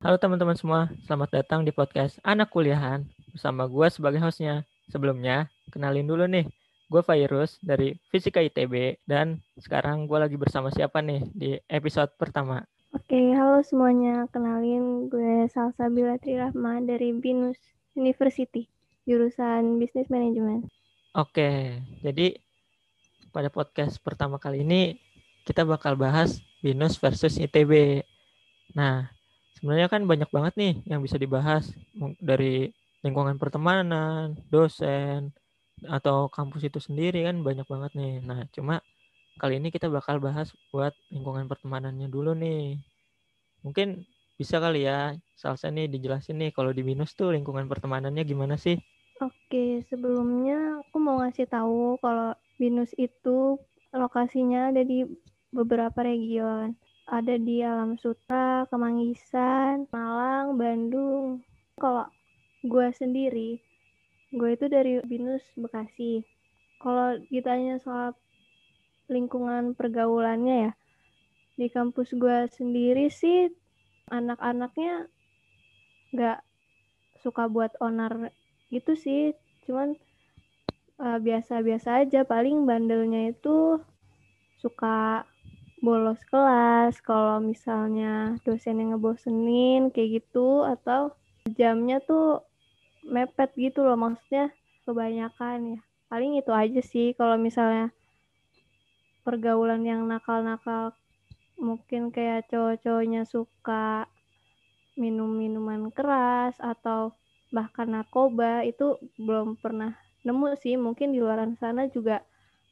Halo teman-teman semua, selamat datang di podcast Anak Kuliahan bersama gue sebagai hostnya. Sebelumnya, kenalin dulu nih, gue Virus dari Fisika ITB dan sekarang gue lagi bersama siapa nih di episode pertama. Oke, halo semuanya. Kenalin gue Salsa Bilatri Rahma dari BINUS University, jurusan Business Management. Oke, jadi pada podcast pertama kali ini kita bakal bahas BINUS versus ITB. Nah, sebenarnya kan banyak banget nih yang bisa dibahas dari lingkungan pertemanan, dosen, atau kampus itu sendiri kan banyak banget nih. Nah, cuma kali ini kita bakal bahas buat lingkungan pertemanannya dulu nih. Mungkin bisa kali ya, Salsa nih dijelasin nih kalau di Binus tuh lingkungan pertemanannya gimana sih? Oke, sebelumnya aku mau ngasih tahu kalau Binus itu lokasinya ada di beberapa region. Ada di Alam Sutra, Kemanggisan, Malang, Bandung. Kalau gue sendiri, gue itu dari Binus Bekasi. Kalau ditanya soal lingkungan pergaulannya ya, di kampus gue sendiri sih anak-anaknya nggak suka buat onar gitu sih, cuman uh, biasa-biasa aja. Paling bandelnya itu suka bolos kelas. Kalau misalnya dosen yang ngebosenin kayak gitu atau jamnya tuh mepet gitu loh maksudnya kebanyakan ya. Paling itu aja sih kalau misalnya pergaulan yang nakal-nakal mungkin kayak cowok-cowoknya suka minum minuman keras atau bahkan narkoba itu belum pernah nemu sih. Mungkin di luar sana juga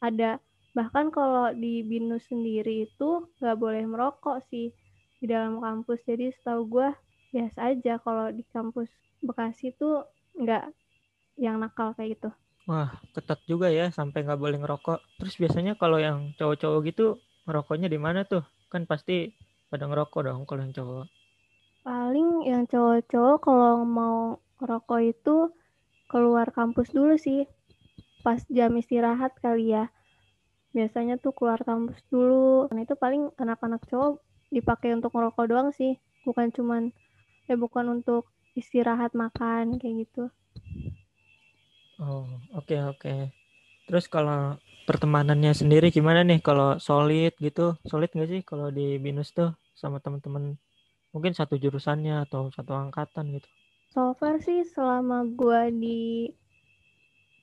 ada bahkan kalau di binus sendiri itu nggak boleh merokok sih di dalam kampus jadi setahu gue biasa aja kalau di kampus Bekasi tuh nggak yang nakal kayak gitu. Wah, ketat juga ya sampai nggak boleh ngerokok. Terus biasanya kalau yang cowok-cowok gitu ngerokoknya di mana tuh? Kan pasti pada ngerokok dong kalau yang cowok. Paling yang cowok-cowok kalau mau ngerokok itu keluar kampus dulu sih. Pas jam istirahat kali ya. Biasanya tuh keluar kampus dulu. Nah itu paling anak-anak cowok dipakai untuk ngerokok doang sih. Bukan cuman ya bukan untuk istirahat makan kayak gitu. Oh, oke okay, oke. Okay. Terus kalau pertemanannya sendiri gimana nih kalau solid gitu? Solid nggak sih kalau di BINUS tuh sama teman-teman mungkin satu jurusannya atau satu angkatan gitu? So far sih selama gua di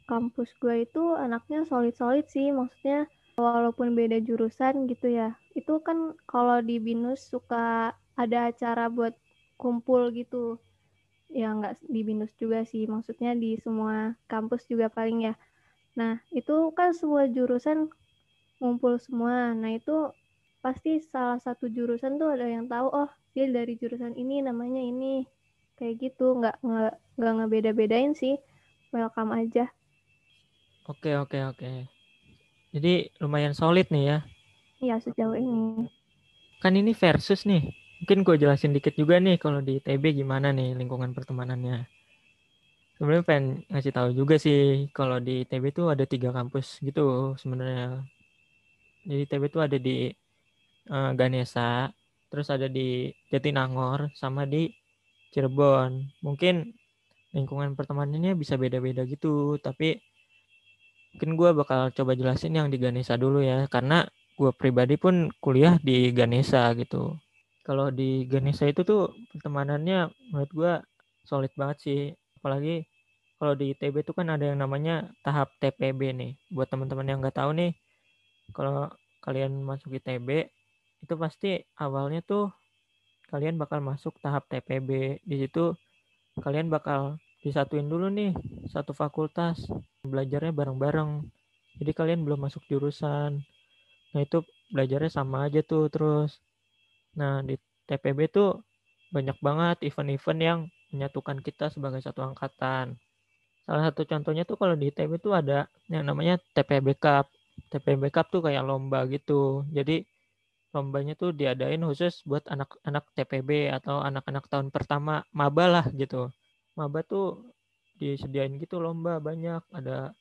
kampus gua itu anaknya solid-solid sih, maksudnya walaupun beda jurusan gitu ya. Itu kan kalau di BINUS suka ada acara buat kumpul gitu. Ya nggak di binus juga sih maksudnya di semua kampus juga paling ya. Nah itu kan semua jurusan ngumpul semua. Nah itu pasti salah satu jurusan tuh ada yang tahu oh dia dari jurusan ini namanya ini. Kayak gitu nggak nggak nggak ngebeda-bedain sih. Welcome aja oke oke oke jadi lumayan solid nih ya iya sejauh ini kan ini versus nih Mungkin gue jelasin dikit juga nih kalau di TB gimana nih lingkungan pertemanannya. Sebenarnya pengen ngasih tahu juga sih kalau di TB tuh ada tiga kampus gitu sebenarnya. Jadi TB tuh ada di uh, Ganesa, terus ada di Jatinangor, sama di Cirebon. Mungkin lingkungan pertemanannya bisa beda-beda gitu, tapi mungkin gue bakal coba jelasin yang di Ganesa dulu ya, karena gue pribadi pun kuliah di Ganesa gitu. Kalau di Ganesha itu tuh pertemanannya menurut gue solid banget sih. Apalagi kalau di ITB itu kan ada yang namanya tahap TPB nih. Buat teman-teman yang nggak tahu nih kalau kalian masuk ITB itu pasti awalnya tuh kalian bakal masuk tahap TPB di situ kalian bakal disatuin dulu nih satu fakultas belajarnya bareng-bareng jadi kalian belum masuk jurusan nah itu belajarnya sama aja tuh terus Nah, di TPB tuh banyak banget event-event yang menyatukan kita sebagai satu angkatan. Salah satu contohnya tuh kalau di TPB tuh ada yang namanya TPB Cup. TPB Cup tuh kayak lomba gitu. Jadi lombanya tuh diadain khusus buat anak-anak TPB atau anak-anak tahun pertama maba lah gitu. Maba tuh disediain gitu lomba banyak. Ada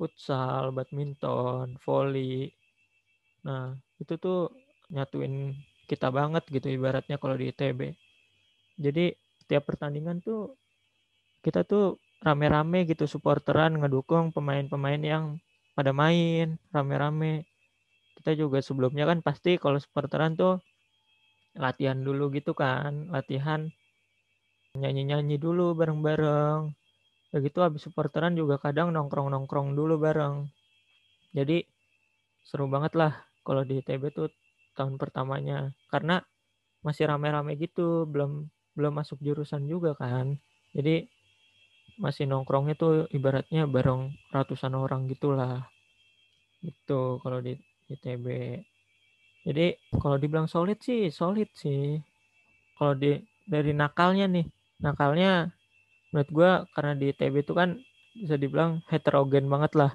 futsal, badminton, volley. Nah, itu tuh nyatuin kita banget gitu ibaratnya kalau di ITB. Jadi setiap pertandingan tuh kita tuh rame-rame gitu supporteran ngedukung pemain-pemain yang pada main rame-rame. Kita juga sebelumnya kan pasti kalau supporteran tuh latihan dulu gitu kan, latihan nyanyi-nyanyi dulu bareng-bareng. Begitu habis supporteran juga kadang nongkrong-nongkrong dulu bareng. Jadi seru banget lah kalau di ITB tuh tahun pertamanya karena masih rame-rame gitu, belum belum masuk jurusan juga kan. Jadi masih nongkrongnya tuh ibaratnya bareng ratusan orang gitulah. Itu kalau di ITB. Jadi kalau dibilang solid sih, solid sih. Kalau di dari nakalnya nih, nakalnya menurut gue karena di ITB itu kan bisa dibilang heterogen banget lah.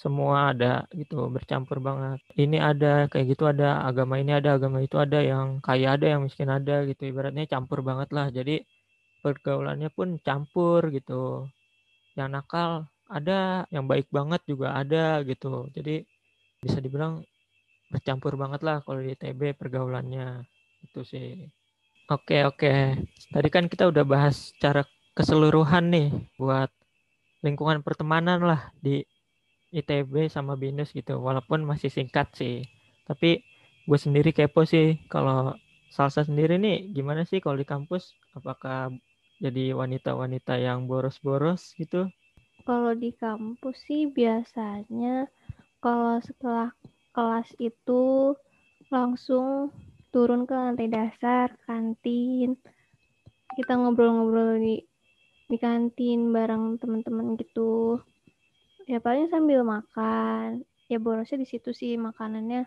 Semua ada gitu, bercampur banget. Ini ada, kayak gitu ada, agama ini ada, agama itu ada, yang kaya ada, yang miskin ada gitu. Ibaratnya campur banget lah. Jadi pergaulannya pun campur gitu yang nakal ada yang baik banget juga ada gitu jadi bisa dibilang bercampur banget lah kalau di TB pergaulannya itu sih oke oke. Tadi kan kita udah bahas cara keseluruhan nih buat lingkungan pertemanan lah di ITB sama BINUS gitu. Walaupun masih singkat sih. Tapi gue sendiri kepo sih. Kalau Salsa sendiri nih gimana sih kalau di kampus? Apakah jadi wanita-wanita yang boros-boros gitu? Kalau di kampus sih biasanya kalau setelah kelas itu langsung turun ke lantai dasar kantin. Kita ngobrol-ngobrol di di kantin bareng teman-teman gitu. Ya paling sambil makan. Ya borosnya di situ sih makanannya.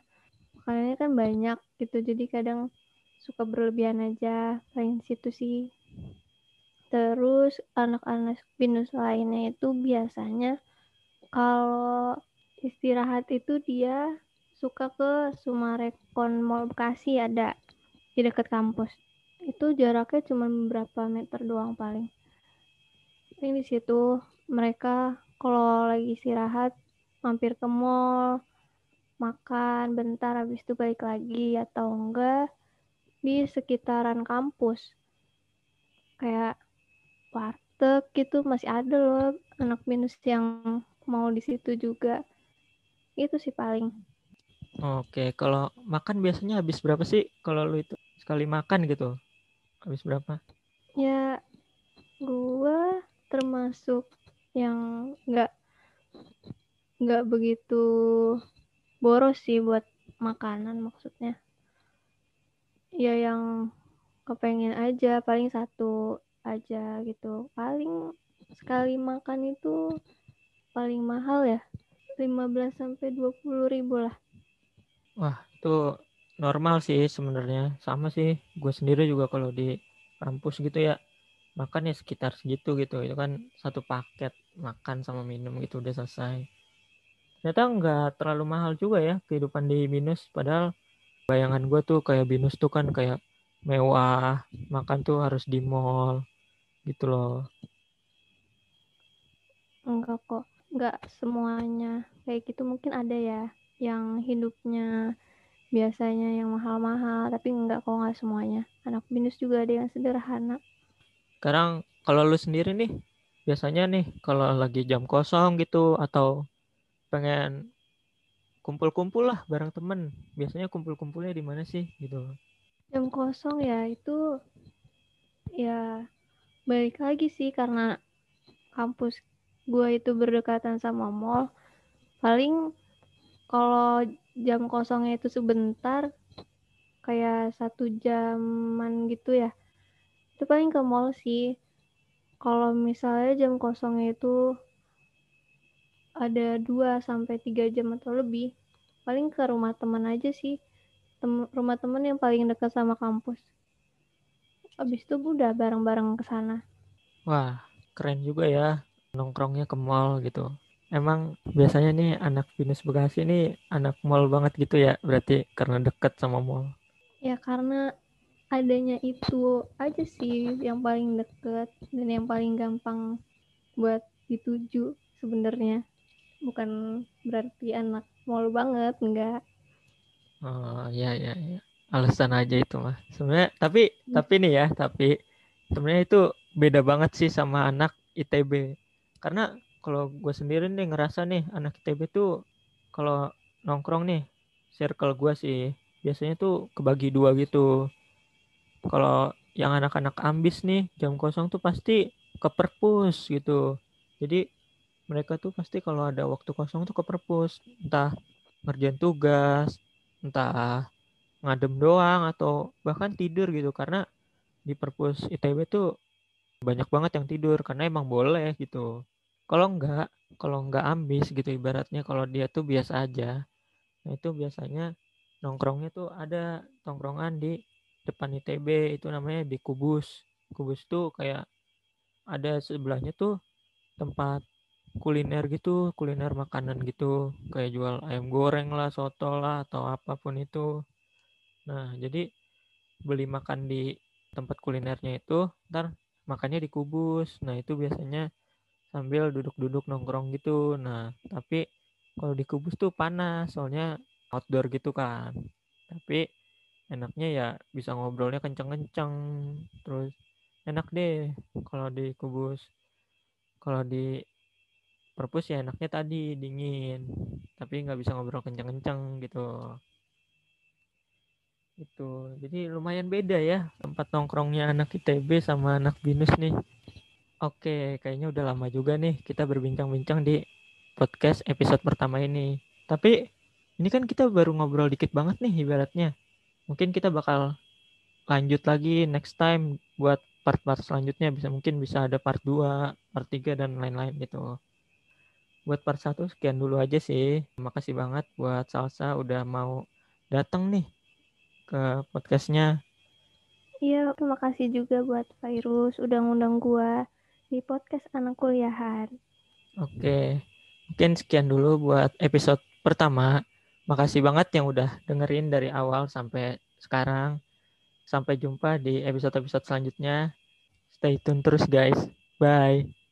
Makanannya kan banyak gitu. Jadi kadang suka berlebihan aja. Paling situ sih. Terus anak-anak binus lainnya itu biasanya kalau istirahat itu dia suka ke Sumarekon Mall Bekasi ada di dekat kampus. Itu jaraknya cuma beberapa meter doang paling. Paling di situ mereka kalau lagi istirahat mampir ke mall, makan bentar habis itu balik lagi atau enggak di sekitaran kampus. Kayak warteg gitu masih ada loh anak minus yang mau di situ juga itu sih paling oke kalau makan biasanya habis berapa sih? Kalau lu itu sekali makan gitu habis berapa? Ya gua termasuk yang nggak nggak begitu boros sih buat makanan maksudnya. Ya yang kepengen aja paling satu aja gitu. Paling sekali makan itu paling mahal ya 15 sampai 20 ribu lah wah itu normal sih sebenarnya. Sama sih gue sendiri juga kalau di kampus gitu ya makan ya sekitar segitu gitu. Itu kan satu paket makan sama minum gitu udah selesai. Ternyata nggak terlalu mahal juga ya kehidupan di binus padahal bayangan gue tuh kayak binus tuh kan kayak mewah makan tuh harus di mall gitu loh. Enggak kok enggak semuanya kayak gitu mungkin ada ya yang hidupnya biasanya yang mahal-mahal tapi enggak kok enggak semuanya. Anak binus juga ada yang sederhana. Sekarang kalau lu sendiri nih biasanya nih kalau lagi jam kosong gitu atau pengen kumpul-kumpul lah bareng temen biasanya kumpul-kumpulnya di mana sih gitu? Jam kosong ya itu ya balik lagi sih karena kampus gue itu berdekatan sama mall. Paling kalau jam kosongnya itu sebentar kayak satu jaman gitu ya itu paling ke mall sih kalau misalnya jam kosongnya itu ada 2 sampai 3 jam atau lebih paling ke rumah teman aja sih Tem rumah teman yang paling dekat sama kampus Abis itu udah bareng-bareng ke sana. Wah, keren juga ya nongkrongnya ke mall gitu. Emang biasanya nih anak Binus Bekasi ini anak mall banget gitu ya, berarti karena deket sama mall. Ya karena adanya itu aja sih yang paling deket dan yang paling gampang buat dituju sebenarnya. Bukan berarti anak mall banget, enggak. Oh, iya iya iya alasan aja itu mah sebenarnya tapi hmm. tapi nih ya tapi sebenarnya itu beda banget sih sama anak ITB karena kalau gue sendiri nih ngerasa nih anak ITB tuh kalau nongkrong nih circle gue sih biasanya tuh kebagi dua gitu. Kalau yang anak-anak ambis nih jam kosong tuh pasti ke perpus gitu. Jadi mereka tuh pasti kalau ada waktu kosong tuh ke perpus entah ngerjain tugas entah ngadem doang atau bahkan tidur gitu. Karena di perpus ITB tuh banyak banget yang tidur karena emang boleh gitu kalau enggak kalau enggak ambis gitu ibaratnya kalau dia tuh biasa aja nah itu biasanya nongkrongnya tuh ada tongkrongan di depan ITB itu namanya di Kubus. Kubus tuh kayak ada sebelahnya tuh tempat kuliner gitu kuliner makanan gitu. Kayak jual ayam goreng lah soto lah atau apa pun itu. Nah, jadi beli makan di tempat kulinernya itu, ntar makannya di kubus. Nah, itu biasanya sambil duduk-duduk nongkrong gitu. Nah, tapi kalau di kubus tuh panas, soalnya outdoor gitu kan. Tapi enaknya ya bisa ngobrolnya kenceng-kenceng. Terus enak deh kalau di kubus. Kalau di perpus ya enaknya tadi dingin. Tapi nggak bisa ngobrol kenceng-kenceng gitu itu jadi lumayan beda ya tempat nongkrongnya anak ITB sama anak binus nih oke kayaknya udah lama juga nih kita berbincang-bincang di podcast episode pertama ini tapi ini kan kita baru ngobrol dikit banget nih ibaratnya mungkin kita bakal lanjut lagi next time buat part-part selanjutnya bisa mungkin bisa ada part 2, part 3 dan lain-lain gitu. Buat part 1 sekian dulu aja sih. Makasih banget buat Salsa udah mau datang nih ke podcastnya. Iya, terima kasih juga buat Virus udah ngundang gua di podcast anak kuliahan. Oke, mungkin sekian dulu buat episode pertama. Makasih banget yang udah dengerin dari awal sampai sekarang. Sampai jumpa di episode-episode selanjutnya. Stay tune terus guys. Bye.